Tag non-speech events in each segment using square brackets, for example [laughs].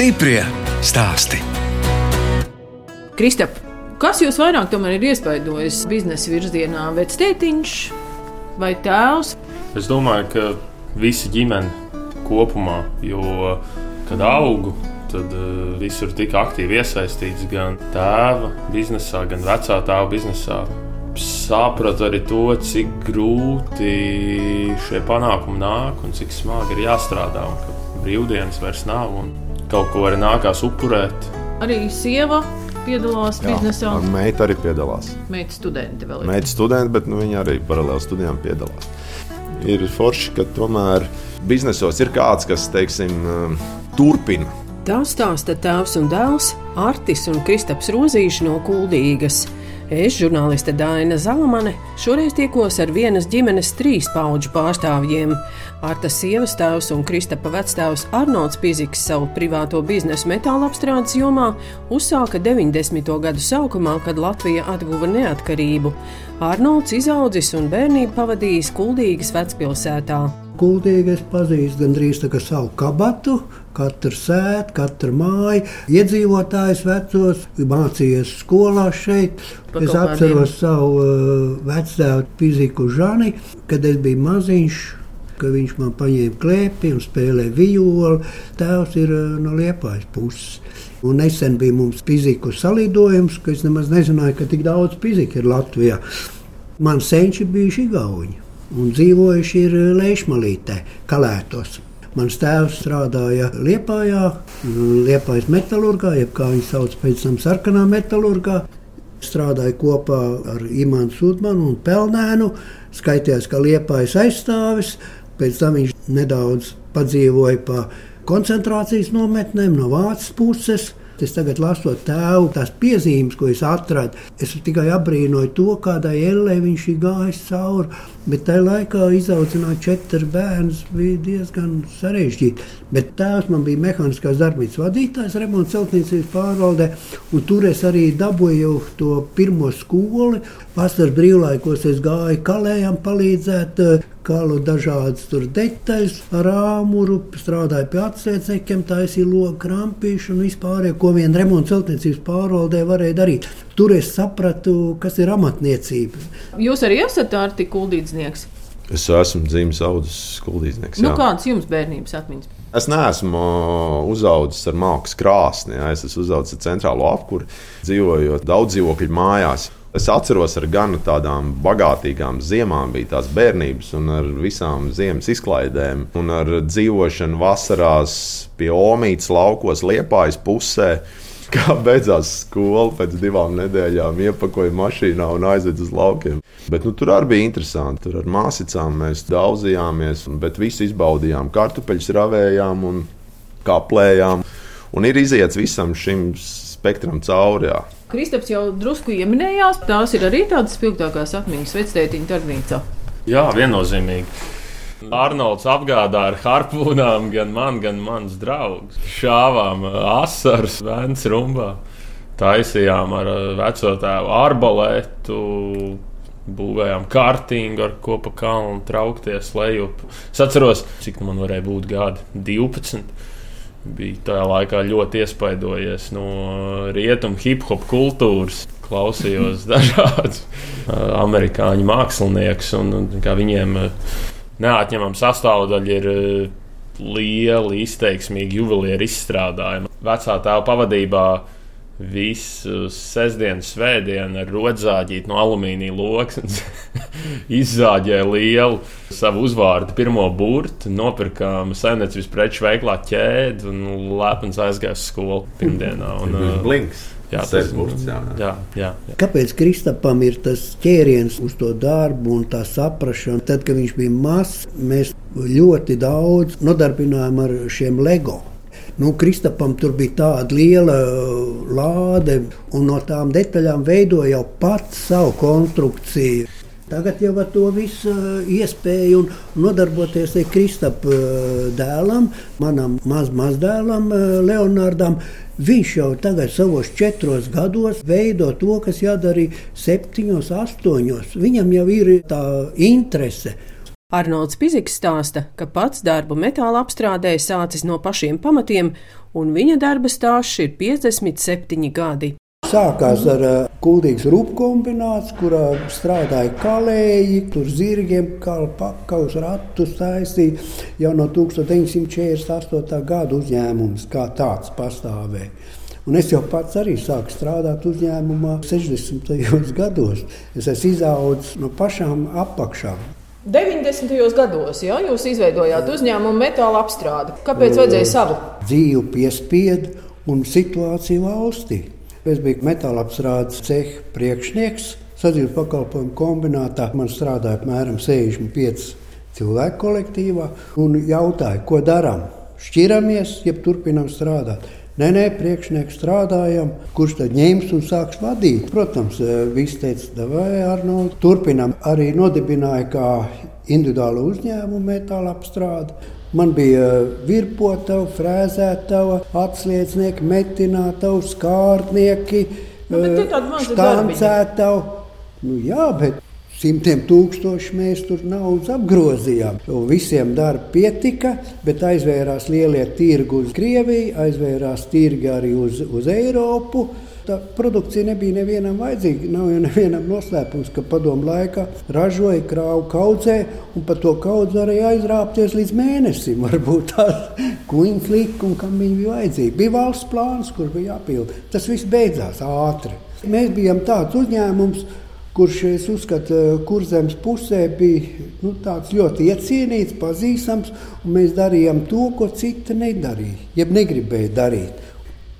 Stiprie stāsti. Kristap, kas jūs vairāk ir iespaidojis biznesa virzienā? Vectētiņš vai tēvs? Es domāju, ka visa ģimene kopumā, jo kad augu, tad uh, visur tika aktīvi iesaistīts gan tēva biznesā, gan vecā tēva biznesā. Sapratu arī to, cik grūti šie panākumi nāk un cik smagi ir jāstrādā. Brīvdienas vairs nav un kaut ko arī nākās upurēt. Arī sieva piedalās Jā, biznesā. Meita arī piedalās. Meita studenti vēl ir. Meita studenti, bet nu, viņa arī paralēli studijām piedalās. Ir forši, ka tomēr biznesos ir kāds, kas teiksim, um, turpina. Tā stāsta tēvs un dēls Artis un Kristaps Rozīši no Kuldīgas. Es, žurnāliste Dāna Zalamane, šoreiz tiekos ar vienas ģimenes trīs pauģu pārstāvjiem. Arta sievas tēvs un Kristapa vecstāvs Arnolds Piziks savu privāto biznesu metāla apstrādes jomā uzsāka 90. gadu sākumā, kad Latvija atguva neatkarību. Arnolds izaudzis un bērnību pavadījis Kuldīgas vecpilsētā. Kultīgi es pazīstu gandrīz tā kā savu kabatu, katru sētu, katru māju, iedzīvotājus vecos, mācījies skolā šeit. Pa es atceros savu uh, vecāku fiziku Žani, kad es biju maziņš. Viņš man paņēma klēpi un spēlēja violi. Tēvs ir uh, no liepājas puses. Un nesen bija mums fiziku salidojums, ka es nemaz nezināju, ka tik daudz fizika ir Latvijā. Man senči bija šī gauņa un dzīvojuši ir Leišmalītē, Kalētos. Mans tēvs strādāja Liepājā, Liepājas metālurgā, jeb kā viņi sauc pēc tam sarkanā metālurgā. Strādāja kopā ar Imānu Sudmanu un Pelnēnu, skaitījās kā Liepājas aizstāvis. Pēc tam viņš nedaudz padzīvoja pa koncentrācijas nometnēm no Vācijas puses. Es tagad lasot tēvu, tās piezīmes, ko es atradu, es tikai apbrīnoju to, kādai ellē viņš ir gājis cauri. Bet tajā laikā izaudzināt četrus bērnus bija diezgan sarežģīti. Bet tēvs man bija mehāniskās darbības vadītājs remonta celtniecības pārvaldē, un tur es arī dabūju to pirmo skolu. Vasaras brīvlaikos es gāju kalējām palīdzēt, kalu dažādas detaļas ar āmuru, strādāju pie atsēcēkiem, taisīju logu krampīšu un vispār, ko vien remonta celtniecības pārvaldē varēja darīt. Tur es sapratu, kas ir amatniecība. Jūs arī esat Arti Kuldīdznieks? Es esmu dzimis audzis Kuldīdznieks. Nu, kādas jums bērnības atmiņas? Es neesmu uzaugusi ar mākslas krāsni. Jā. Es esmu uzaugusi ar centrālo apkuri, dzīvojot daudz dzīvokļu mājās. Es atceros ar gan tādām bagātīgām ziemām, bija tās bērnības, un ar visām ziemas izklaidēm, un ar dzīvošanu vasarās pie Omītas laukos, Liepājas pusē. [laughs] Kā beidzās skola, pēc divām nedēļām iepakoja mašīnā un aizveda uz laukiem. Bet nu, tur arī bija interesanti. Tur ar māsicām mēs daudzījāmies, bet visu izbaudījām. Kartupeļus ravējām un kaplējām. Un ir iziets visam šim spektram cauri. Jā. Kristaps jau drusku ieminējās, tās ir arī tādas spilgtākās atmiņas vectētiņa darbnīcā. Jā, viennozīmīgi. Arnolds apgādāja ar harpūnām gan man, gan mans draugs. Šāvām uh, asaras, vēns rumbā. Taisījām ar uh, veco tēvu arbalētu, būvējām kārtīgu, ar ko pa kalnu traukties lejup. Es atceros, cik man varēja būt gadi - 12. Bija tajā laikā ļoti iespaidojies no rietumu hip hop kultūras. Klausījos [laughs] dažādus uh, amerikāņu māksliniekus un, un viņiem neatņemama sastāvdaļa ir lieli, izteiksmīgi juvelieru izstrādājumi. Vecā tēva pavadībā visu sestdienu, svētdienu ar rodzāģīti no alumīnija loks. [laughs] Izzāģēja lielu savu uzvārdu, pirmo burtu, nopirkām saimniecības preču veiklā ķēdi un lepns aizgāja uz skolu pirmdienā. [laughs] Un, Blinks. Jā, tas ir burts. Jā. Jā, jā, jā. Kāpēc Kristapam ir tas ķēriens uz to darbu un tā saprāšana? Tad, kad viņš bija mazs, mēs ļoti daudz nodarbinājām ar šiem LEGO. Nu, Kristapam tur bija tāda liela uh, lāde, un no tām detaļām veidoja jau pats savu konstrukciju. Tagad jau ar to visu uh, iespēju nodarboties ar Kristapa uh, dēlam, manam maz, mazdēlam Leonardam. Viņš jau tagad, savos četros gados, veido to, kas jādara septiņos, astoņos. Viņam jau ir tā interese. Arnolds Piziks stāsta, ka pats darbu metāla apstrādē sācis no pašiem pamatiem, un viņa darba stāsts ir 57 gadi. Sākās ar uh, kuldīgas rūpkombināciju, kurā strādāja kalēji, tur zirgiem, kā pakaus ratus taisīja. Jau no 1948. gada uzņēmums kā tāds pastāvēja. Un es jau pats arī sāku strādāt uzņēmumā 60. gados. Es esmu izaudzis no pašām apakšām. 90. gados ja, jūs izveidojāt uzņēmumu metāla apstrādi. Kāpēc vajadzēja savu? Dzīvu piespiedu un situāciju valstī. Es biju metāla apstrādes ceha priekšnieks. Sadzīves pakalpojumu kombinātā man strādāja apmēram 65 cilvēku kolektīvā un jautāja, ko darām. Šķiramies, jeb turpinām strādāt. Nē, nē, priekšnieks strādājam, kurš tad ņems un sāks vadīt. Protams, eh, viss teica, vai Arnolds. Turpinām arī nodibināja kā individuālu uzņēmumu metāla apstrādi. Man bija virpotava, frēzētava, atsliecnieki, metinātava, skārtnieki, nu, štāncētava. Nu, jā, bet simtiem tūkstoši mēs tur naudas apgrozījām. Un visiem darba pietika, bet aizvērās lielie tirgi uz Krieviju, aizvērās tirgi arī uz, uz Eiropu. Tā produkcija nebija nevienam vajadzīga. Nav jau nevienam noslēpums, ka padomu laikā ražoja krāvu kaudzē, un par to kaudzi varēja aizrāpties līdz mēnesim. [laughs] Varbūt tāds kuņģis likums, kam viņa bija vajadzīga. Bija valsts plāns, kur bija jāpild. Tas viss beidzās ātri. Mēs bijām tāds uzņēmums, kurš, es uzskatu, kurzemes pusē bija nu, ļoti iecienīts, pazīstams, un mēs darījām to, ko citi nedarīja, jeb negribēja darīt.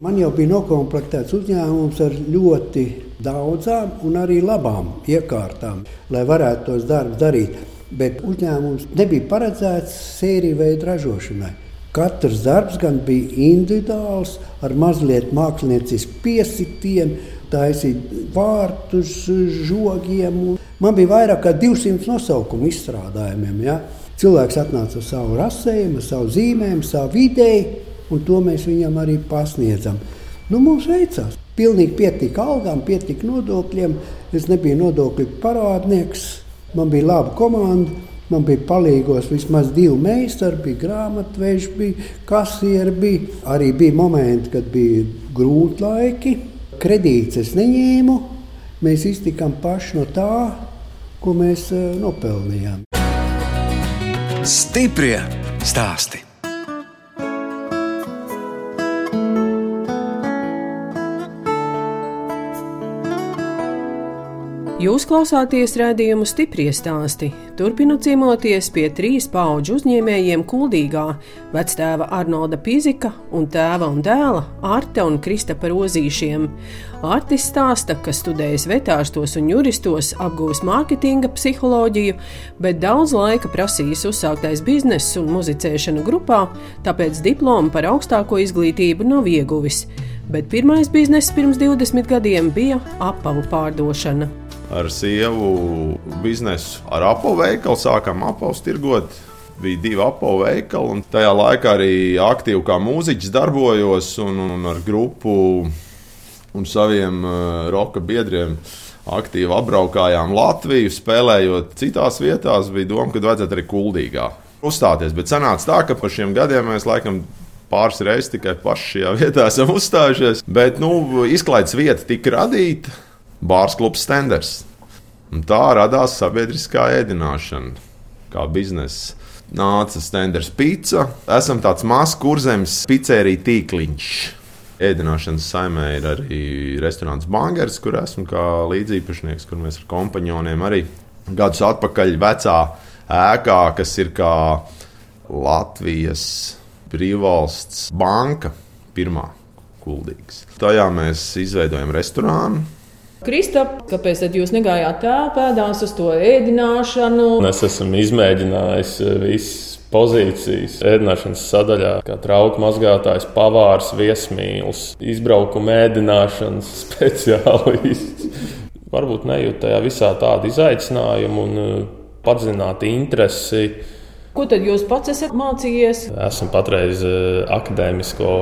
Man jau bija noklāpts uzņēmums ar ļoti daudzām un arī labām iekārtām, lai varētu tos darbus darīt. Bet uzņēmums nebija paredzēts sēriju veidu ražošanai. Katrs darbs gan bija individuāls, ar mazliet māksliniecisku piesitienu, taisīt vārtus, žogiem. Man bija vairāk kā 200 nosaukumu izstrādājumiem. Ja? Cilvēks atnāca ar savu rasējumu, savu zīmēm, savu ideju un to mēs viņam arī pasniedzam. Nu, mums veicās. Pilnīgi pietika algām, pietika nodokļiem. Es nebiju nodokļu parādnieks, man bija laba komanda. Man bija palīgos vismaz divi meistari, bija grāmatveži, bija kasieri. Bija. Arī bija momenti, kad bija grūti laiki. Kredītus es neņēmu. Mēs iztikām paši no tā, ko mēs uh, nopelnījām. Stiprie stāstī! Jūs klausāties redzējumu stipri stāstī. Turpinu ciemoties pie trīs pauģu uzņēmējiem Kuldīgā - vectēva Arnolda Pizika un tēva un dēla Arte un Kristapa Rozīšiem. Artis stāsta, ka studējis vetārstos un juristos, apgūst mārketinga psiholoģiju, bet daudz laika prasījis uzsāktais bizness un muzicēšana grupā, tāpēc diplomu par augstāko izglītību nav ieguvis. Bet pirmais bizness pirms 20 gadiem bija apavu pārdošana ar sievu biznesu. Ar apavu veikalu sākām apavus tirgot. Bija divi apavu veikali, un tajā laikā arī aktīvi kā mūziķis darbojos un, un ar grupu un saviem uh, roka biedriem. Aktīvi apbraukājām Latviju, spēlējot citās vietās. Bija doma, ka vajadzētu arī kuldīgā uzstāties. Bet sanāca tā, ka par šiem gadiem mēs laikam pāris reizes tikai paši šajā vietā esam uzstājušies. Bet nu, izklaides vieta tika radīta Bārs klubs Stenders. Un tā radās sabiedriskā ēdināšana, kā biznesa. Nāca Stenders pizza. Esam tāds mazs kurzems pizzerija tīkliņš. Ēdināšanas saimē ir arī restorāns Bangers, kur esmu kā līdzīpašnieks, kur mēs ar kompanioniem arī gadus atpakaļ vecā ēkā, kas ir kā Latvijas brīvvalsts banka, pirmā kuldīgs. Tajā mēs izveidojam restorānu Kristap, kāpēc jūs negājāt tā pēdās uz to ēdināšanu? Es esmu izmēģinājis eh, visas pozīcijas ēdināšanas sadaļā, kā trauku mazgātājs, pavārs, viesmīlis, izbraukuma ēdināšanas [laughs] speciālists. Varbūt nejūt tajā visā tādu izaicinājumu un eh, padziļināt interesi Ko tad jūs pats esat mācījies? Esmu patreiz eh, akadēmisko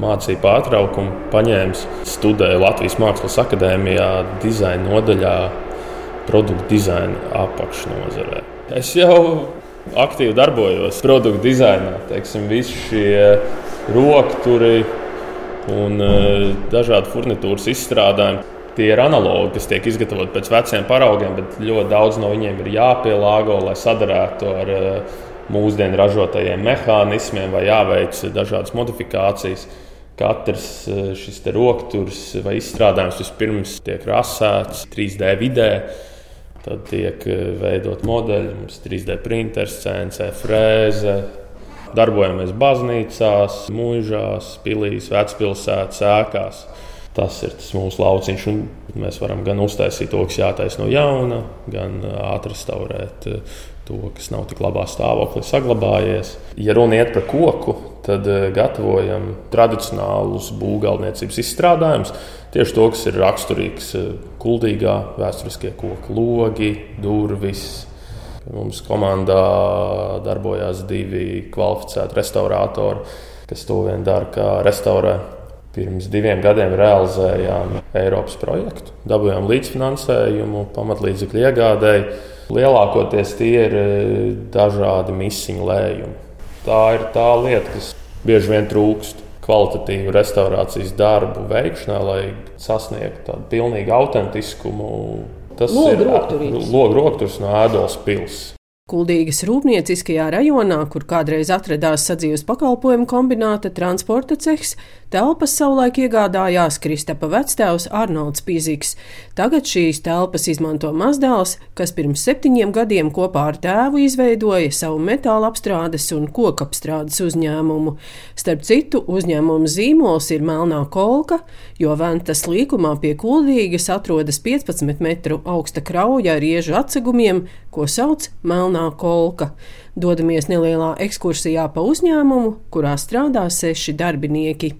mācību pārtraukumu paņēmis. Studēju Latvijas Mākslas akadēmijā, dizaina nodaļā, produktu dizaina apakšnodarbē. Es jau aktīvi darbojos produktu dizainā. Teiksim, visi šie rokturi un uh, dažādi furnitūras izstrādājumi. Tie ir analogi, kas tiek izgatavoti pēc veciem paraugiem, bet ļoti daudz no viņiem ir jāpielāgo, lai sadarētu ar uh, mūsdienu ražotajiem mehānismiem vai jāveic dažādas modifikācijas. Katrs uh, šis rokturs vai izstrādājums vispirms tiek rasēts 3D vidē Tad tiek eh, veidot modeļi, mums 3D printers, CNC frēze. Darbojamies baznīcās, mūžās, pilīs, vecpilsētās, ēkās. Tas ir tas mūsu lauciņš. Mēs varam gan uztaisīt to, kas jātaisa no jauna, gan eh, atrestaurēt eh, to, kas nav tik labā stāvoklī, saglabājies. Ja runa iet par koku, tad gatavojam tradicionālus būvgalvniecības izstrādājumus. Tieši to, kas ir raksturīgs kuldīgā, vēsturiskie koku logi, durvis. Mums komandā darbojās divi kvalificēti restauratori, kas to vien dara, kā restaurē. Pirms diviem gadiem realizējām Eiropas projektu, dabūjām līdzfinansējumu, pamatlīdzekļu iegādēji. Lielākoties tie ir eh, dažādi misiņu lējumi. Tā ir tā lieta, kas bieži vien trūkst kvalitatīvu restaurācijas darbu veikšanā, lai sasniegtu tādu pilnīgu autentiskumu. Tas Logu ir logs no Ēdolas pilsētas. Kuldīgas rūpnieciskajā rajonā, kur kādreiz atradās sadzīves pakalpojumu kombināta transporta cehs, telpas savulaik iegādājās Kristapa vectēvs Arnolds Pīzīgs. Tagad šīs telpas izmanto mazdēls, kas pirms septiņiem gadiem kopā ar tēvu izveidoja savu metāla apstrādes un kokapstrādes uzņēmumu. Starp citu, uzņēmuma zīmols ir melnā kolka, jo ventas līkumā pie Kuldīgas atrodas 15 metru augsta krauja ar iežu atsegumiem, ko sauc Melnā kolka. Dodamies nelielā ekskursijā pa uzņēmumu, kurā strādā seši darbinieki.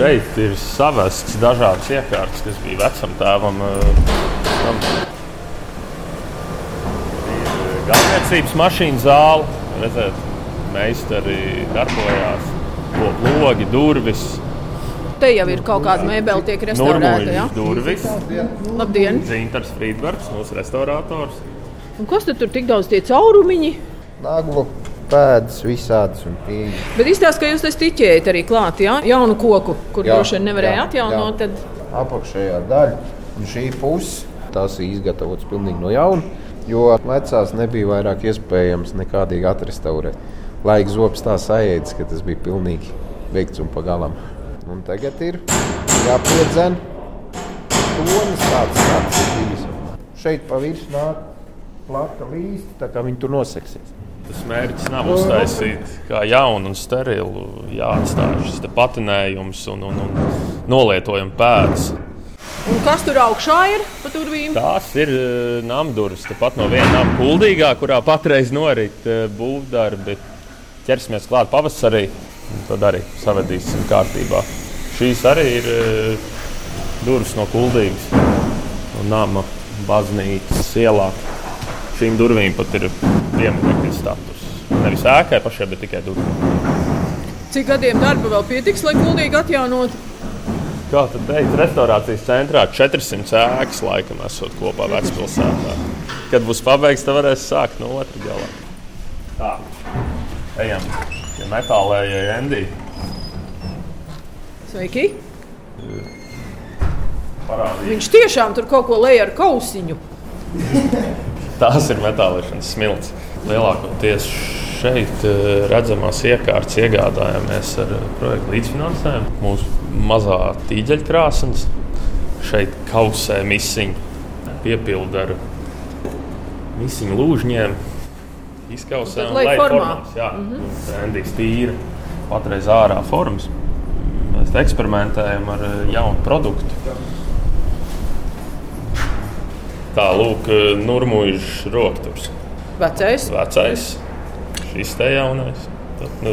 Šeit ir savests dažādas iekārtas, kas bija vecam tēvam. Tam. Ir galvniecības mašīna zāle, redzēt, meistari darbojās, logi, durvis. Te jau ir kaut kāda mēbele, tiek restaurēta. Ja? Durvis. Labdien! Zintars Friedbergs, mūsu restaurators. Un kas tur tik daudz tie caurumiņi? Naglu pēdas visādas un pieejas. Bet izstāsta, ka jūs tas tiķējat arī klāt, ja? jaunu koku, kur Jā, droši vien nevarēja jā, atjaunot. jā. Tad... Apakšējā daļa un šī puse tās ir izgatavotas pilnīgi no jauna, jo vecās nebija vairāk iespējams nekādīgi atrestaurēt. Laika zops tā sajēdz, ka tas bija pilnīgi veikts un pagalam. Un tagad ir jāpiedzen tonis tāds, tāds ir bijis. Šeit pa virsmu nāk plata līsta, tā kā viņi tur noseksies. Tas mērķis nav uztaisīt kā jaunu un sterilu, jāatstāj šis patinējums un, un, un nolietojuma pēdas. Un kas tur augšā ir? Tās ir uh, namdurvis, tepat no viena nama kuldīgā, kurā patreiz norit uh, būvdarbi. Ķersimies klāt pavasarī, un tad arī savedīsim kārtībā. Šīs arī ir uh, durvis no kuldīgas, no nama baznīcas ielā šīm durvīm pat ir pieminiekta status. Nevis ēkai pašai, bet tikai durvīm. Cik gadiem darba vēl pietiks, lai gudīgi atjaunotu? Kā tad teikt, restorācijas centrā 400 ēkas laikam esot kopā vecpilsētā. Kad būs pabeigts, tad varēs sākt no otras galā. Tā, ejam pie metālējai Endī. Sveiki! Parādīt. Viņš tiešām tur kaut ko lej ar kausiņu. [laughs] Tās ir metālīšanas smilts. Lielākoties šeit eh, redzamās iekārtas iegādājāmies ar eh, projektu līdzfinansējumu. Mūsu mazā tīģeļa krāsnes šeit kausē misiņu, piepilda ar misiņu lūžņiem. Izkausē Tad un lai formā. formās. Jā, mm -hmm. Endijs tīra, patreiz ārā formas. Mēs eksperimentējam ar eh, jaunu produktu. Tā lūk, nurmuļš rokturs. Vecais. Vecais, šis te jaunais. Tad, nu,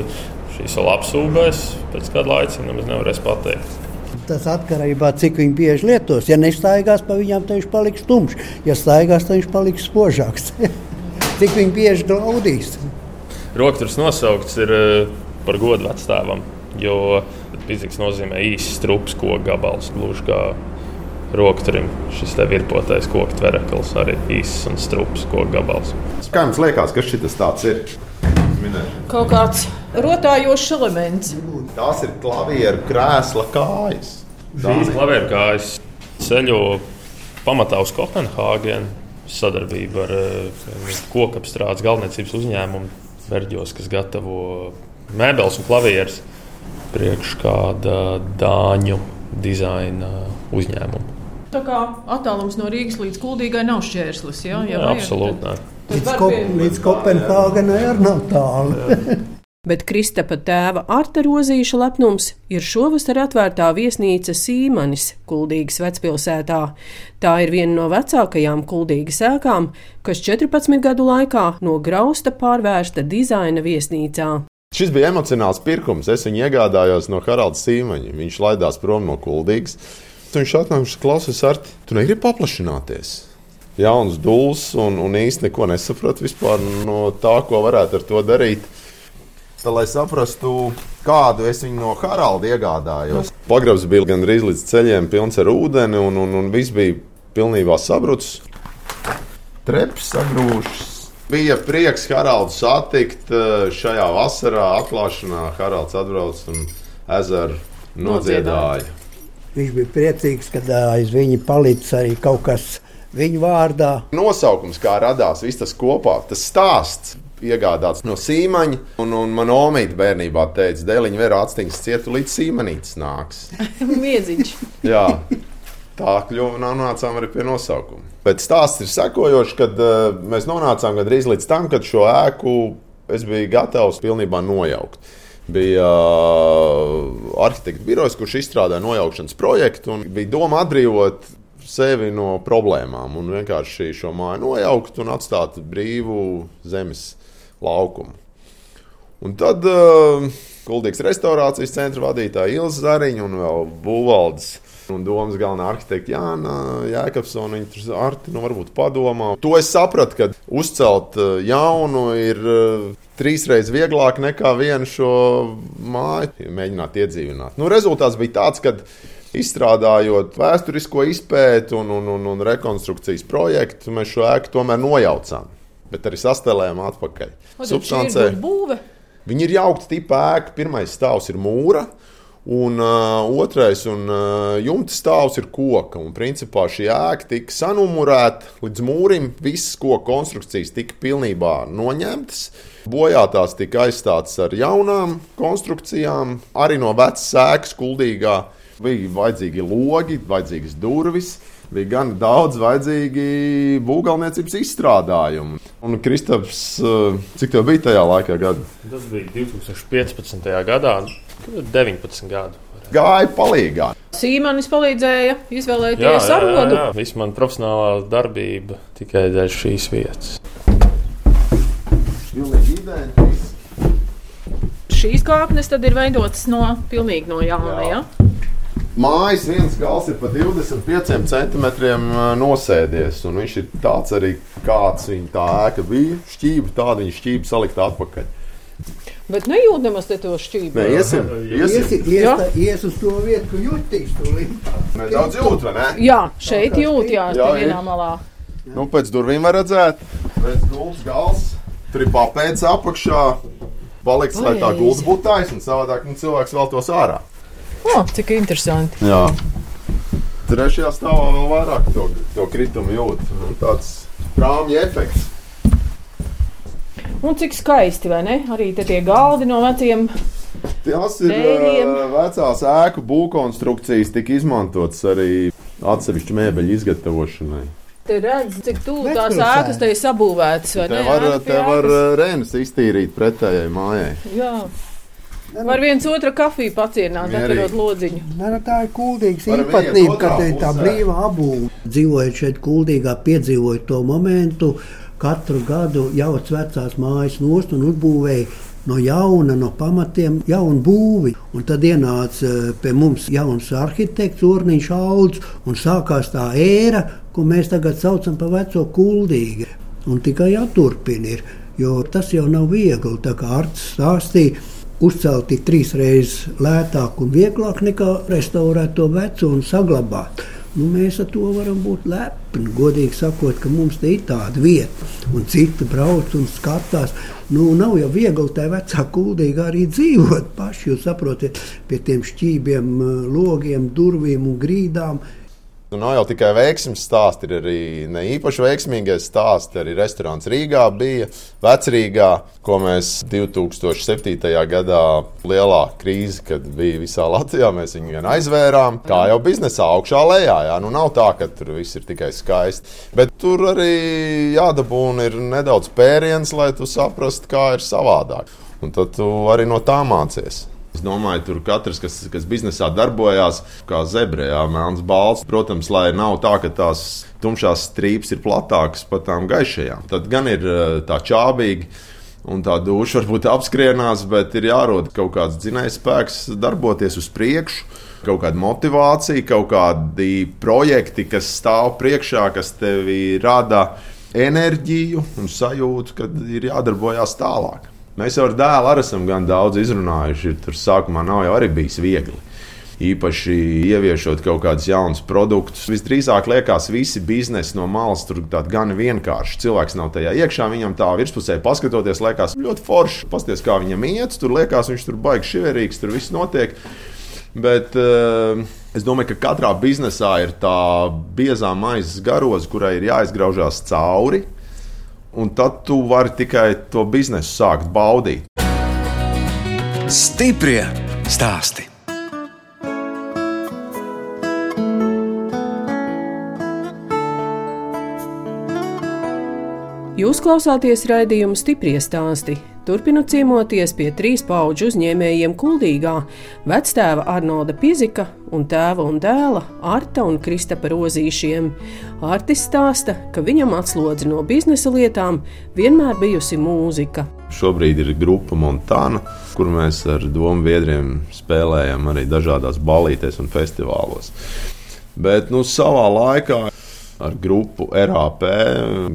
šīs vēl apsūdzēs, pēc kāda laika nemaz nevarēs pateikt. Tas atkarībā no tā, cik viņi bieži lietos. Ja nestaigās pa viņiem, tad viņš paliks tumšs. Ja staigās, tad viņš paliks spožāks. [laughs] cik viņi bieži glaudīs. Rokturs nosaukts ir eh, par godu vectēvam, jo fizikas nozīmē īsts strups, koku gabals, gluži kā rokturim. Šis te virpotais koku tvereklis arī īsts un strups koku gabals. Kā jums liekas, kas šis tāds ir? minēšana. Kaut kāds rotājošs elements. Tās ir klavieru krēsla kājas. Šīs klavieru kājas ceļo pamatā uz Kopenhāgenu sadarbību ar uh, kokapstrādes galvniecības uzņēmumu Verģos, kas gatavo mēbeles un klavierus priekš kāda dāņu dizaina uzņēmuma. Tā kā attālums no Rīgas līdz Kuldīgai nav šķērslis. Jā, jā, jā absolūti. Līdz, Ko, līdz Kopenhāgenai arī nav tālu. Bet Kristapa tēva Arta Rozīša lepnums ir šovasar atvērtā viesnīca Sīmanis, Kuldīgas vecpilsētā. Tā ir viena no vecākajām Kuldīgas ēkām, kas 14 gadu laikā no grausta pārvērsta dizaina viesnīcā. Šis bija emocionāls pirkums. Es viņu iegādājos no Haralda Sīmaņa. Viņš laidās prom no Kuldīgas. Viņš atnāca klausās, ar tu negribi paplašināties. Jauns dūls un, un īsti neko nesapratu no tā, ko varētu ar to darīt. Tā, lai saprastu, kādu es viņu no Haralda iegādājos. Pagrabs bija gandrīz līdz ceļiem, pilns ar ūdeni, un, un, un viss bija pilnībā sabrucis. Treps sagrūžas. Bija prieks Haraldu satikt eh, šajā vasarā, atklāšanā. Haralds atbrauc un ezeru nodziedāja. Viņš bija priecīgs, ka aiz viņa palicis arī kaut kas viņa vārdā. Nosaukums, kā radās viss tas kopā, tas stāsts iegādāts no sīmaņa. Un, un man omīte bērnībā teica, dēliņa vēl atstiņas cietu līdz sīmanītis nāks. [laughs] Miedziņš. Jā, tā kļuva nonācām arī pie nosaukuma. Bet stāsts ir sekojošs, kad uh, mēs nonācām gandrīz līdz tam, kad šo ēku es biju gatavs pilnībā nojaukt. Bija uh, arhitekta birojas, kurš izstrādāja nojaukšanas projektu, un bija doma atbrīvot sevi no problēmām un vienkārši šo māju nojaukt un atstāt brīvu zemes laukumu. Un tad uh, Kuldīgas restorācijas centra vadītāja Ilza Zariņa un vēl būvvaldes un domas galvenā arhitekta Jāna Jēkabsona. Viņa tur arti, nu, varbūt padomā. To es sapratu, ka uzcelt uh, jaunu ir uh, trīsreiz vieglāk nekā vienu šo māju mēģināt iedzīvināt. Nu, rezultāts bija tāds, ka izstrādājot vēsturisko izpēti un, un, un, un rekonstrukcijas projektu, mēs šo ēku tomēr nojaucām bet arī sastelējām atpakaļ. Substancē. Viņi ir jaukta tipa ēka. Pirmais stāvs ir mūra. Un uh, otrais un uh, jumta stāvs ir koka. Un, principā šī ēka tika sanumurēta līdz mūrim. Visas koku konstrukcijas tika pilnībā noņemtas. Bojātās tika aizstātas ar jaunām konstrukcijām. Arī no vecas ēkas kuldīgā bija vajadzīgi logi, vajadzīgas durvis bija gan daudz vajadzīgi būvgalniecības izstrādājumu. Un Kristaps, eh, cik tev bija tajā laikā gada? Tas bija 2015. gadā, 19 gadu. Gāja palīgā. Sīmanis palīdzēja izvēlēties jā, viss man profesionālā darbība tikai dēļ šīs vietas. Šīs kāpnes tad ir veidotas no pilnīgi no jauna. Jā. Ja? Mājas viens gals ir pa 25 centimetriem nosēdies. Viņš ir tāds arī, kāds viņa tā ēka bija. Šķība tāda, viņa šķība salikta atpakaļ. Bet nejūt nemaz to šķību. Nē, iesim, iesim. Ies, ies, ies uz to vietu, kur jutīs to līniju. Nedaudz jūt, vai ne? Jā, šeit jūt, jā, jā vienā malā. Nu, pēc durvīm var redzēt, pēc gultas gals, tur ir papēdis apakšā, paliks, lai tā gulta būtu taisna, savādāk nu, cilvēks vēl tos ārā. Oh, cik interesanti. Jā. Trešajā stāvā vēl vairāk to, to kritumu jūt. Tāds prāmja efekts. Un cik skaisti, vai ne? Arī tie galdi no veciem. Tas ir dēļiem. vecās ēku būvkonstrukcijas, tika izmantotas arī atsevišķu mēbeļu izgatavošanai. Te redz, cik tuvu tās ēkas te ir sabūvētas. Te var, te var rēnas iztīrīt pretējai mājai. Jā. Var viens otru kafiju pacienāt, atverot lodziņu. Ne, nu, tā ir kuldīgas īpatnība, ka te ir tā brīva apbūve. Dzīvojot šeit kuldīgā, piedzīvojot to momentu, katru gadu jauc vecās mājas nost un uzbūvēja no jauna, no pamatiem, jaunu būvi. Un tad ienāca eh, pie mums jauns arhitekts, Orniņš Alds, un sākās tā ēra, ko mēs tagad saucam par veco kuldīgu. Un tikai jāturpina, ir, jo tas jau nav viegli, tā kā Arts stāstīja uzcelt ir trīs reizes lētāk un vieglāk nekā restaurēt to veco un saglabāt. Nu, mēs ar to varam būt lepni. Godīgi sakot, ka mums te ir tāda vieta, un citi brauc un skatās. Nu, nav jau viegli tajā vecā kuldīgā arī dzīvot paši. Jūs saprotat, pie tiem šķībiem, logiem, durvīm un grīdām Nu, nav jau tikai veiksmīgs stāsts, ir arī ne īpaši veiksmīgais stāsts. Arī restorāns Rīgā bija vecrīgā, ko mēs 2007. gadā lielā krīze, kad bija visā Latvijā, mēs viņu vien aizvērām. Kā jau biznesā augšā lejā, jā, nu nav tā, ka tur viss ir tikai skaisti. Bet tur arī jādabūna ir nedaudz pēriens, lai tu saprastu, kā ir savādāk. Un tad tu arī no tā mācies. Es domāju, tur katrs, kas, kas biznesā darbojās, kā zebrējā, melns balts. Protams, lai nav tā, ka tās tumšās strīpas ir platākas par tām gaišajām. Tad gan ir eh, tā čābīgi. Un tā duša varbūt apskrienās, bet ir jārod kaut kāds dzinējs spēks, darboties uz priekšu, kaut kāda motivācija, kaut kādi projekti, kas stāv priekšā, kas tevi rada enerģiju un sajūtu, ka ir jādarbojas tālāk. Mēs jau ar dēlu arī esam gan daudz izrunājuši. Tur sākumā nav jau arī bijis viegli. Īpaši ieviešot kaut kādus jaunus produktus. Visdrīzāk liekas, visi biznesi no malas tur gan vienkārši. Cilvēks nav tajā iekšā, viņam tā virspusē paskatoties, liekas ļoti forši. Pasties, kā viņam iet, tur liekas, viņš tur baigs šiverīgs, tur viss notiek. Bet uh, es domāju, ka katrā biznesā ir tā biezā maizes garoza, kurai ir jāizgraužās cauri un tad tu vari tikai to biznesu sākt baudīt. Stiprie stāsti! Jūs klausāties raidījuma stipri stāstī. Turpinu ciemoties pie trīs pauģu uzņēmējiem Kuldīgā - vectēva Arnolda Pizika un tēva un dēla Arta un Kristapa Rozīšiem. Artis stāsta, ka viņam atslodzi no biznesa lietām vienmēr bijusi mūzika. Šobrīd ir grupa Montāna, kur mēs ar domu biedriem spēlējam arī dažādās balītēs un festivālos. Bet nu, savā laikā ar grupu RAP.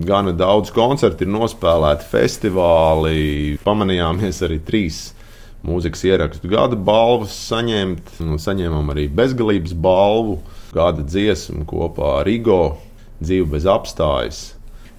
Gana daudz koncertu ir nospēlēti, festivāli. Pamanījāmies arī trīs mūzikas ierakstu gada balvas saņemt. Saņēmām arī bezgalības balvu, gada dziesmu kopā ar Rigo dzīvi bez apstājas.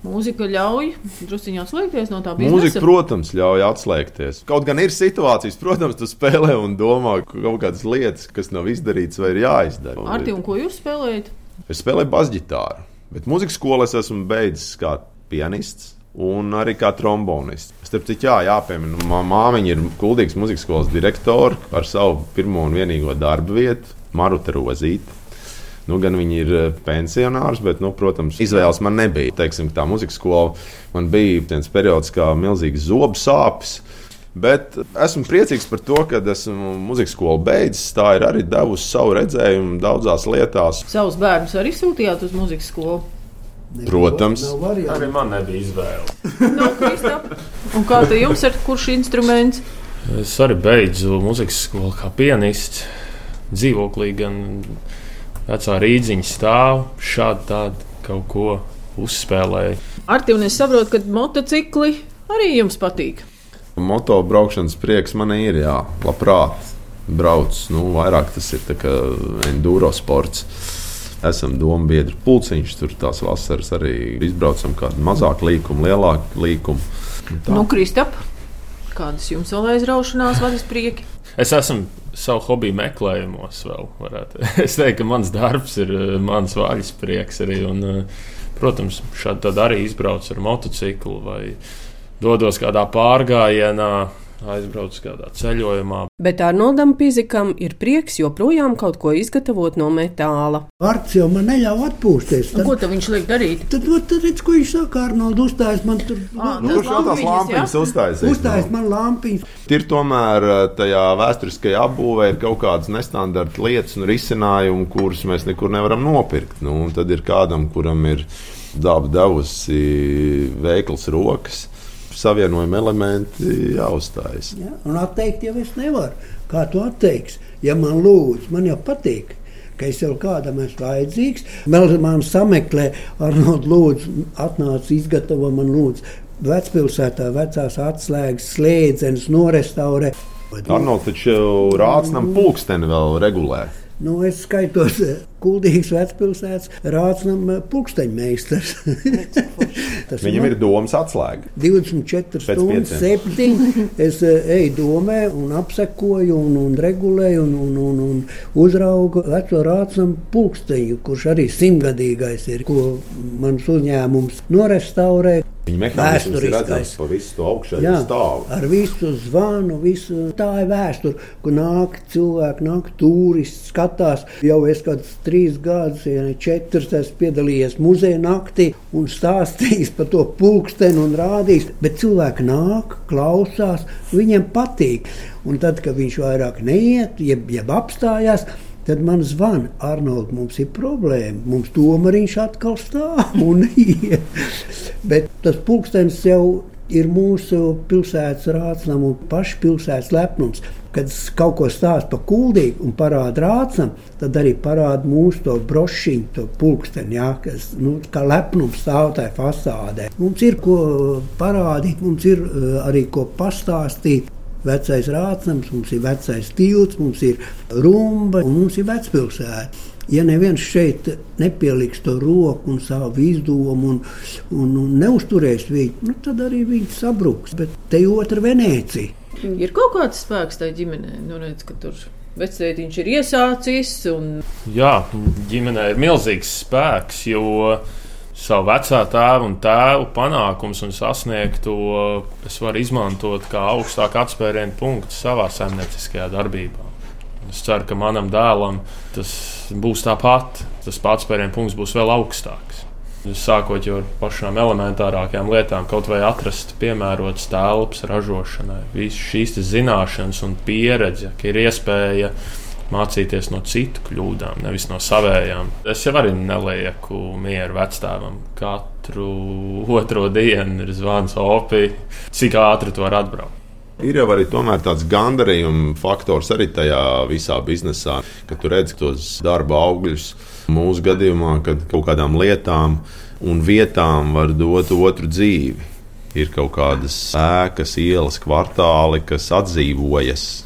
Mūzika ļauj druskuļi atslēgties no tā biznesa. Mūzika, protams, ļauj atslēgties. Kaut gan ir situācijas, protams, tu spēlē un domā kaut kādas lietas, kas nav izdarītas vai ir jāizdara. Arti, un ko jūs spēlējat? Es spēlēju basģitāru. Bet mūzikas skolā es esmu beidzis kā pianists. Un arī kā trombonists. Starp citu, jā, jāpiemina, manā māmiņa ir Kuldīgas muzikas skolas direktore ar savu pirmo un vienīgo darba vietu, Maruta Rozīte. Nu, gan viņi ir eh, pensionārs, bet, nu, protams, izvēles man nebija. Teiksim, tā muzikas skola man bija viens periods, kā milzīgs zobu sāpes. Bet esmu priecīgs par to, ka esmu muzikas skolu beidzis. Tā ir arī devusi savu redzējumu daudzās lietās. Savus bērnus arī sūtījāt uz muzikas skolu. Protams, arī man nebija izvēle. [laughs] no. Un kā te jums ir kurš instruments? Es arī beidzu muzikas skolu kā pianists. Dzīvoklī gan vecā rīdziņa stāv, šādi tādu kaut ko uzspēlēju. Arti, un es saprotu, ka motocikli arī jums patīk. Motobraukšanas prieks man ir, jā, labprāt brauc. Nu, vairāk tas ir enduro sports. Esam domu biedru pulciņš, tur tās vasaras arī izbraucam kādu mazāku līkumu, lielāku līkumu. Tā. Nu, Kristap, kādas jums vēl aizraušanās vadas prieki? Es esmu savu hobiju meklējumos vēl. Varētu. [laughs] Es teiktu, ka mans darbs ir eh, mans vaļas prieks arī. Un, eh, protams, šādi arī izbrauc ar motociklu vai dodos kādā pārgājienā, aizbraucu kādā ceļojumā. Bet Arnoldam Pizikam ir prieks joprojām kaut ko izgatavot no metāla. Arts jau man neļauj atpūsties. Tad, ko viņš liek darīt? Tad, tad, tad redz, ko viņš saka, Arnold, uzstājas man tur. Ah, Nu, Kurš jau tās lampiņas uztaisīs? Uzstājas man lampiņas. Ir tomēr eh, tajā vēsturiskajā apbūvē ir kaut kādas nestandarta lietas un risinājumi, kurus mēs nekur nevaram nopirkt. Nu, un tad ir kādam, kuram ir daba devusi veikls rokas savienojuma elementi jāuzstājas. Ja? Un atteikt jau es nevaru. Kā tu atteiksi? Ja man lūdz, man jau patīk. Ka es jau kādam esmu vajadzīgs. Man sameklē, Arnold, lūdzu, atnāc, izgatavo man lūdzu. Vecpilsētā vecās atslēgas, slēdzenes, norestaurē. Arnolds taču rācinam pulksteni vēl regulē. Nu, es skaitos Kuldīgas vecpilsētas rācinam pulksteņmeistars. [laughs] Viņam ir domas atslēga. 24 Pēc stundas, pieciem. 7. Es eh, eju domē un apsekoju un, un regulēju un, un, un, un uzraugu veco rācinam pulksteņu, kurš arī simtgadīgais ir, ko mans uzņēmums norestaurē. Viņa mehānisms ir redzams pa visu to augšējo stāvu. ar visu zvanu, visu tā ir vēsture, kur nāk cilvēki, nāk turisti, skatās. Jau es kādus trīs gadus, ja ne četrus, esmu piedalījies muzeja naktī un stāstījis par to pulksteni un rādījis. Bet cilvēki nāk, klausās, viņiem patīk. Un tad, kad viņš vairāk neiet, jeb, jeb apstājās, Tad man zvana, Arnolds, mums ir problēma. Mums tomēr viņš atkal stāv un [laughs] iet. Bet tas pulkstenis jau ir mūsu pilsētas rācinām un paša pilsētas lepnums. Kad kaut ko stāstu par kuldīgu un parādu rācinām, tad arī parāda mūsu to brošiņu, to pulksteni, jā, kas nu, kā lepnums stāv tajā fasādē. Mums ir ko parādīt, mums ir eh, arī ko pastāstīt. Vecais rācinājums, mums ir vecais tilts, mums ir rumba un mums ir vecpilsēta. Ja neviens šeit nepieliks to roku un savu izdomu un, un, un neusturēs viņu, nu, tad arī viņi sabruks. Bet te ir otra Venecija. Ir kaut kāds spēks tajā ģimenē, nu, redz, ka tur vecētiņš ir iesācis. Un... Jā, ģimenē ir milzīgs spēks, jo savu vecā tēva un tēva panākumus un sasniegto es varu izmantot kā augstāku atspērienu punktu savā saimnieciskajā darbībā. Es ceru, ka manam dēlam tas būs tāpat. Tas pats spērienu punkts būs vēl augstāks. Sākot ar pašām elementārākajām lietām, kaut vai atrast piemērotas telpas ražošanai, visas šīs zināšanas un pieredze, ka ir iespēja mācīties no citu kļūdām, nevis no savējām. Es jau arī nelieku mieru vecstāvam. Katru otro dienu ir zvans opī, cik ātri tu vari atbraukt. Ir jau arī tāds gandarījuma faktors arī tajā visā biznesā, ka tu redz tos darba augļus. Mūsu gadījumā, kad kaut kādām lietām un vietām var dot otru dzīvi, ir kaut kādas ēkas, ielas, kvartāli, kas atdzīvojas.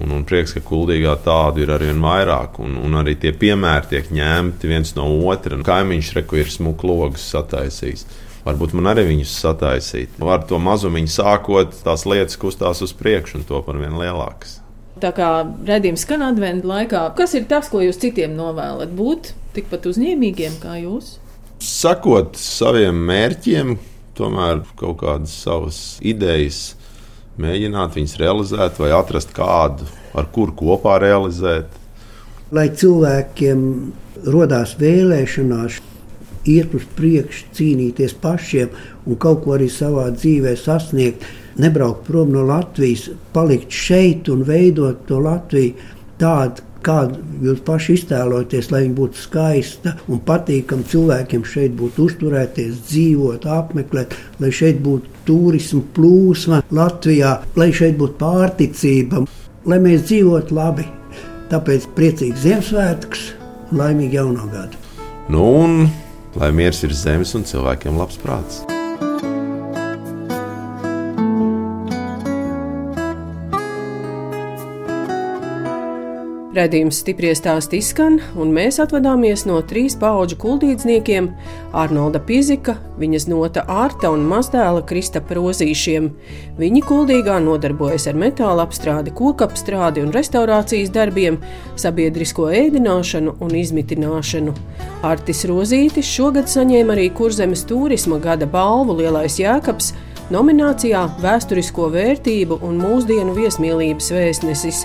Un, un prieks, ka kuldīgā tādu ir arvien vairāk, un, un arī tie piemēri tiek ņemti viens no otra. Kaimiņš reku ir smuklogus sataisījis. Varbūt man arī viņus sataisīt. Ar to mazumiņu sākot, tās lietas kustās uz priekšu un to par vien lielākas. Tā kā redzējums skan adventu laikā, kas ir tas, ko jūs citiem novēlat? Būt tikpat uzņēmīgiem kā jūs? Sakot saviem mērķiem, tomēr kaut kādas savas idejas, mēģināt viņas realizēt vai atrast kādu, ar kuru kopā realizēt. Lai cilvēkiem rodās vēlēšanās, iet uz priekšu, cīnīties pašiem un kaut ko arī savā dzīvē sasniegt, nebraukt prom no Latvijas, palikt šeit un veidot to Latviju tādu, kādu jūs paši iztēlojaties, lai viņa būtu skaista un patīkama cilvēkiem šeit būtu uzturēties, dzīvot, apmeklēt, lai šeit būtu turisma plūsma Latvijā, lai šeit būtu pārticība, lai mēs dzīvotu labi. Tāpēc priecīgs Ziemassvētks un laimīgi jauno gadu! Nu, un lai miers ir zemes un cilvēkiem labs prāts. Radījums stipri stāst izskan, un mēs atvadāmies no trīs pauģu kuldīdzniekiem - Arnolda Pizika, viņas nota Ārta un mazdēla Kristapa Rozīšiem. Viņi kuldīgā nodarbojas ar metāla apstrādi, kokapstrādi un restaurācijas darbiem, sabiedrisko ēdināšanu un izmitināšanu. Artis Rozītis šogad saņēma arī Kurzemes turisma gada balvu Lielais Jēkabs nominācijā Vēsturisko vērtību un mūsdienu viesmīlības vēstnesis.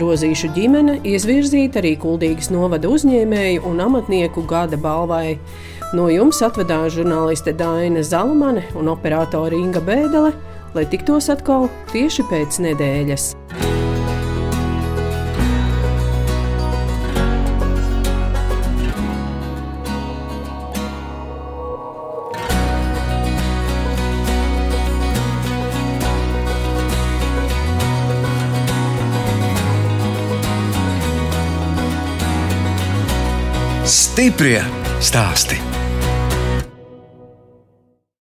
Rozīšu ģimene izvirzīta arī Kuldīgas novada uzņēmēju un amatnieku gada balvai. No jums atvedās žurnāliste Daina Zalamane un operātore Inga Bēdelē, lai tiktos atkal tieši pēc nedēļas. Stiprie stāsti.